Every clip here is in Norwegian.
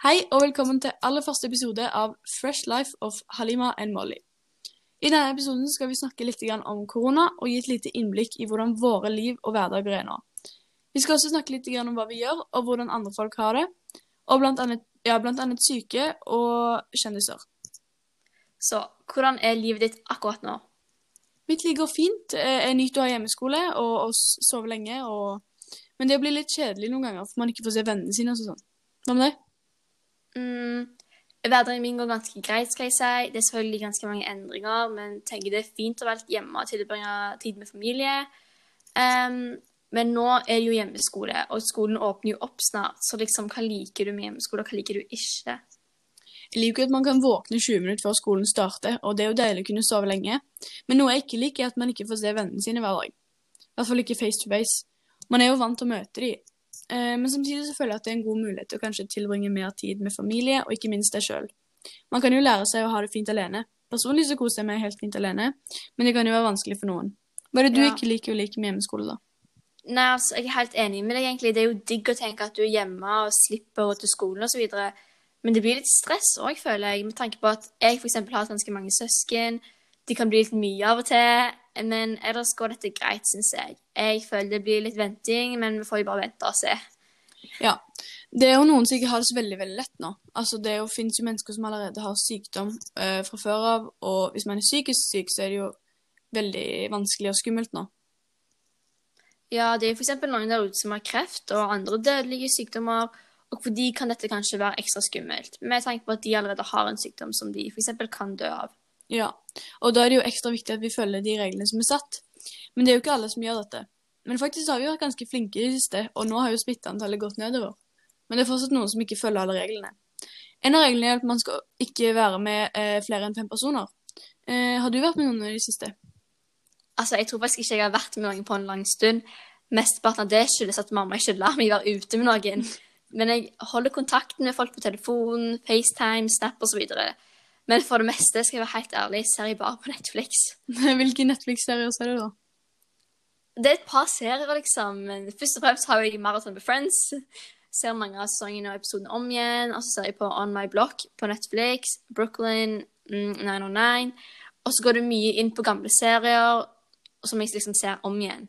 Hei og velkommen til aller første episode av Fresh Life of Halima and Molly. I denne episoden skal vi snakke litt om korona og gi et lite innblikk i hvordan våre liv og hverdager er nå. Vi skal også snakke litt om hva vi gjør og hvordan andre folk har det, og blant annet, ja, blant annet syke og kjendiser. Så hvordan er livet ditt akkurat nå? Mitt liv går fint. Jeg nyter å ha hjemmeskole og, og sove lenge. Og... Men det blir litt kjedelig noen ganger, for man ikke får se vennene sine. og sånn. Hva med deg? Mm, hverdagen min går ganske greit, skal jeg si. Det er selvfølgelig ganske mange endringer, men tenker det er fint å være hjemme og tilbringe tid med familie. Um, men nå er det jo hjemmeskole, og skolen åpner jo opp snart. Så liksom, hva liker du med hjemmeskole, og hva liker du ikke? Jeg liker at man kan våkne 20 minutter før skolen starter, og det er jo deilig å kunne sove lenge. Men noe jeg ikke liker, er at man ikke får se vennene sine hver dag. I hvert fall ikke face to face. Man er jo vant til å møte dem. Eh, men samtidig så føler jeg at det er en god mulighet til å kanskje tilbringe mer tid med familie, og ikke minst deg sjøl. Man kan jo lære seg å ha det fint alene. Personlig så koser jeg meg helt fint alene, men det kan jo være vanskelig for noen. Hva er det du ja. ikke liker å like med hjemmeskole, da? Nei, altså, Jeg er helt enig med deg, egentlig. Det er jo digg å tenke at du er hjemme og slipper å gå til skolen osv. Men det blir litt stress òg, føler jeg, med tanke på at jeg f.eks. har ganske mange søsken. De kan bli litt mye av og til. Men ellers går dette greit, syns jeg. Jeg føler det blir litt venting, men vi får jo bare vente og se. Ja. Det er jo noen som ikke har det så veldig veldig lett nå. Altså, Det fins jo mennesker som allerede har sykdom øh, fra før av, og hvis man er psykisk syk, så er det jo veldig vanskelig og skummelt nå. Ja, det er f.eks. noen der ute som har kreft og andre dødelige sykdommer og for de kan dette kanskje være ekstra skummelt, med tanke på at de allerede har en sykdom som de f.eks. kan dø av. Ja, og da er det jo ekstra viktig at vi følger de reglene som er satt. Men det er jo ikke alle som gjør dette. Men faktisk har vi vært ganske flinke i det siste, og nå har jo smitteantallet gått nedover. Men det er fortsatt noen som ikke følger alle reglene. En av reglene er at man skal ikke være med eh, flere enn fem personer. Eh, har du vært med noen i det siste? Altså, jeg tror faktisk ikke jeg har vært med noen på en lang stund. Mesteparten av det skyldes at mamma ikke lar meg være ute med noen. Men jeg holder kontakten med folk på telefon, FaceTime, Snap osv. Men for det meste, skal jeg være helt ærlig, ser jeg bare på Netflix. Hvilke Netflix-serier ser du, da? Det er et par serier, liksom. Men først og fremst har jeg Marathon med Friends. Ser mange av sesongene og episodene om igjen. Og så ser jeg på On My Block på Netflix, Brooklyn, 909. Mm, og så går du mye inn på gamle serier som jeg liksom ser om igjen.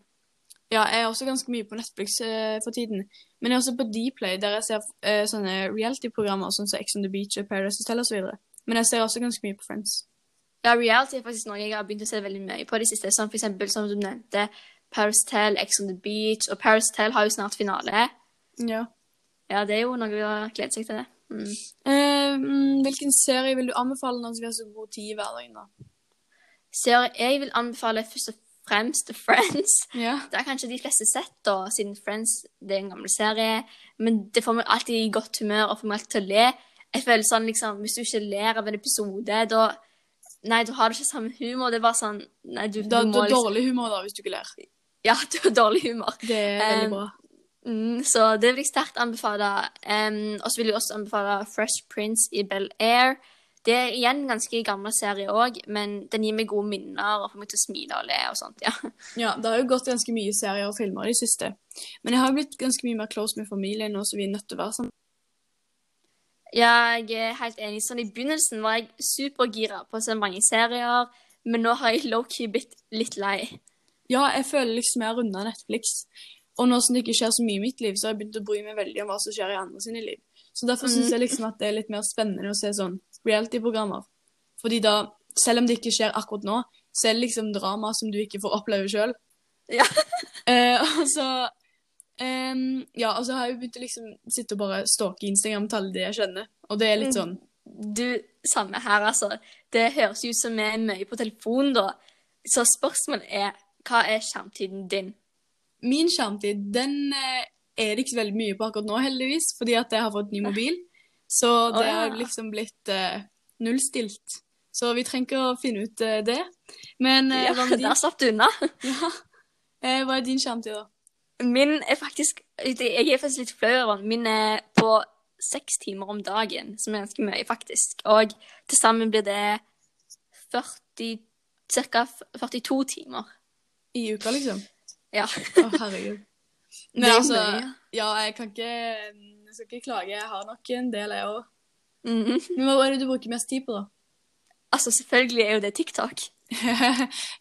Ja, jeg er også ganske mye på Netflix uh, for tiden. Men jeg er også på Dplay, der jeg ser uh, sånne reality-programmer sånn som Ex on the Beach og Paradise Hotel osv. Men jeg ser også ganske mye på Friends. Ja, reality er faktisk noe jeg har begynt å se veldig mye på de siste. Som for eksempel, som du nevnte, Paris Tell, Ex on the Beach. Og Paris Tell har jo snart finale. Ja. Ja, det er jo noe vi har gledet seg til det. Mm. Uh, hvilken serie vil du anbefale når vi har så god tid i hverdagen, da? Serie jeg vil anbefale først og fremst Friends. Ja. Det har kanskje de fleste sett, da, siden Friends det er en gammel serie. Men det får meg alltid i godt humør og får meg alltid til å le. Jeg føler sånn, liksom, Hvis du ikke ler av en episode, da Nei, du har ikke samme humor. Det er bare sånn nei, du, da, du må, Du har liksom, dårlig humor da, hvis du ikke ler. Ja, du har dårlig humor. Det er veldig bra. Mm, så det vil jeg sterkt anbefale. Um, og så vil jeg også anbefale Fresh Prince i Bel Air. Det er igjen en ganske gammel serie òg, men den gir meg gode minner og får meg til å smile og le og sånt. Ja, ja det har jo gått ganske mye serier og filmer i det siste. Men jeg har blitt ganske mye mer close med familien nå, så vi er nødt til å være sammen. Ja, jeg er helt enig. Sånn I begynnelsen var jeg supergira på å se mange serier, men nå har jeg low-key blitt litt lei. Ja, jeg føler liksom jeg har runda Netflix. Og nå som det ikke skjer så mye i mitt liv, så har jeg begynt å bry meg veldig om hva som skjer i andre sine liv. Så derfor mm. syns jeg liksom at det er litt mer spennende å se sånn reality-programmer. Fordi da, selv om det ikke skjer akkurat nå, så er det liksom drama som du ikke får oppleve sjøl. Ja. eh, og så um, Ja, altså så har jeg begynt å liksom sitte og bare stalke Instagram til alle de jeg kjenner, og det er litt mm. sånn Du, samme her, altså. Det høres ut som vi er mye på telefonen, da. Så spørsmålet er hva er skjermtiden din? Min skjermtid, den eh, er det ikke så veldig mye på akkurat nå, heldigvis, fordi at jeg har fått ny mobil. Så det oh, ja. har liksom blitt uh, nullstilt. Så vi trenger ikke å finne ut uh, det. Men uh, ja, din? Der slapp du unna. ja. hva er din skjermtid, da? Min er faktisk Jeg er faktisk litt flau over den. Min er på seks timer om dagen, som er ganske mye, faktisk. Og til sammen blir det 40 Ca. 42 timer. I uka, liksom? Ja. Å, oh, herregud. Nei, altså Ja, jeg kan ikke jeg skal ikke klage. Jeg har nok en del, jeg òg. Mhm. Men hva er det du bruker mest tid på, da? Altså, selvfølgelig er jo det TikTok.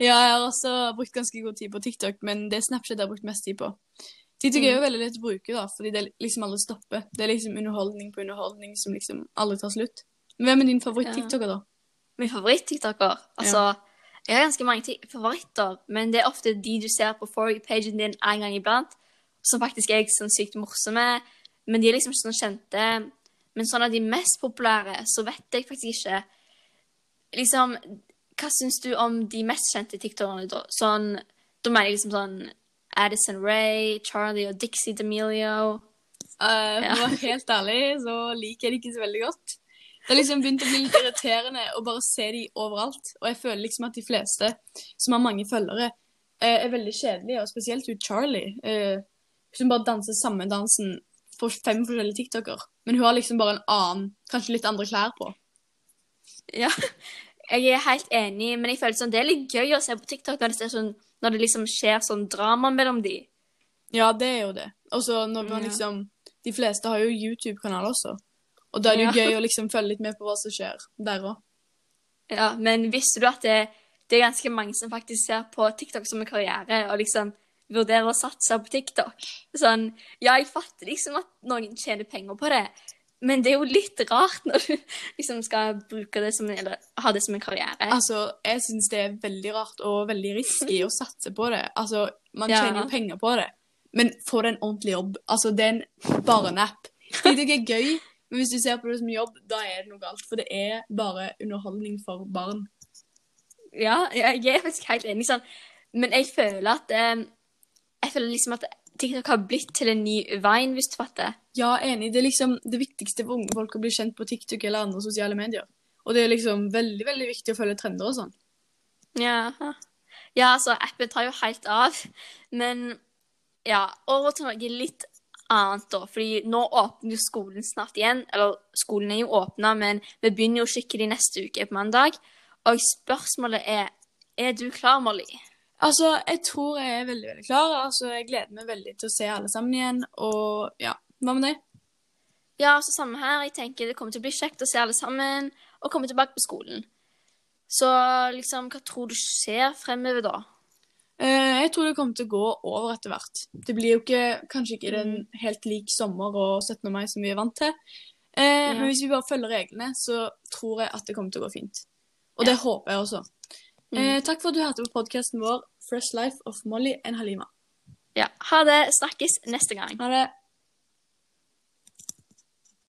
ja, jeg har også brukt ganske god tid på TikTok, men det er Snapchat jeg har brukt mest tid på. TikTok er jo veldig lett å bruke, da, fordi det liksom aldri stopper. Det er liksom underholdning på underholdning som liksom aldri tar slutt. Hvem er din favoritt-tiktoker, da? Min favoritt-tiktoker. Altså, jeg har ganske mange favoritter, men det er ofte de du ser på forrige-pagen din en gang iblant, som faktisk er sånn sykt morsomme. Men de er liksom ikke sånn kjente. Men sånn av de mest populære, så vet jeg faktisk ikke. Liksom, hva syns du om de mest kjente tiktokerne, da? Sånn, da mener jeg liksom sånn Addison Ray, Charlie og Dixie D'Amelio. Uh, Ja. For helt ærlig, så liker jeg det ikke så veldig godt. Det har liksom begynt å bli litt irriterende å bare se de overalt. Og jeg føler liksom at de fleste som har mange følgere, eh, er veldig kjedelige, og spesielt hun Charlie. uh, som bare danser samme dansen for fem forskjellige tiktoker. Men hun har liksom bare en annen, kanskje litt andre klær på. Ja, jeg er helt enig, men jeg føler sånn, det er litt gøy å se på TikTok når det, er sånn, når det liksom skjer sånn drama mellom de. Ja, det er jo det. Og så når man liksom De fleste har jo YouTube-kanal også. Og da er det jo Ja. gøy å liksom følge litt med på hva som skjer der òg. Ja, men visste du at det, det er ganske mange som faktisk ser på TikTok som en karriere, og liksom vurderer å satse på TikTok? Sånn, ja, jeg fatter liksom at noen tjener penger på det, men det er jo litt rart når du liksom skal bruke det som, en- eller ha det som en karriere. Altså, jeg syns det er veldig rart og veldig risky å satse på det. Altså, man Ja. tjener jo penger på det, men få deg en ordentlig jobb. Altså, det er en bare en app. ikke er gøy, men hvis du ser på det som jobb, da er det noe galt. For det er bare underholdning for barn. Ja, jeg er faktisk helt enig sånn. Men jeg føler at eh, Jeg føler liksom at TikTok har blitt til en ny Vine, hvis du fatter. Ja, enig. Det er liksom det viktigste for unge folk å bli kjent på TikTok eller andre sosiale medier. Og det er liksom veldig, veldig viktig å følge trender og sånn. Ja. ja, altså, appen tar jo helt av. Men ja, over til noe litt annet, da. Fordi nå åpner jo skolen snart igjen. Eller skolen er jo åpna, men vi begynner jo skikkelig neste uke på mandag. Og spørsmålet er Er du klar, Molly? Altså, jeg tror jeg er veldig, veldig klar. Altså, jeg gleder meg veldig til å se alle sammen igjen. Og ja, hva med deg? Ja, så samme her. Jeg tenker det kommer til å bli kjekt å se alle sammen og komme tilbake på skolen. Så liksom, hva tror du skjer fremover, da? Eh, jeg tror det kommer til å gå over etter hvert. Det blir jo ikke, kanskje ikke den helt lik sommer og 17. mai som vi er vant til. Eh, Men hvis vi bare følger reglene, så tror jeg at det kommer til å gå fint. Og det håper jeg også. Eh, takk for at du hørte på podkasten vår Fresh Life of Molly and Halima. Ja, ha det. Snakkes neste gang. Ha det.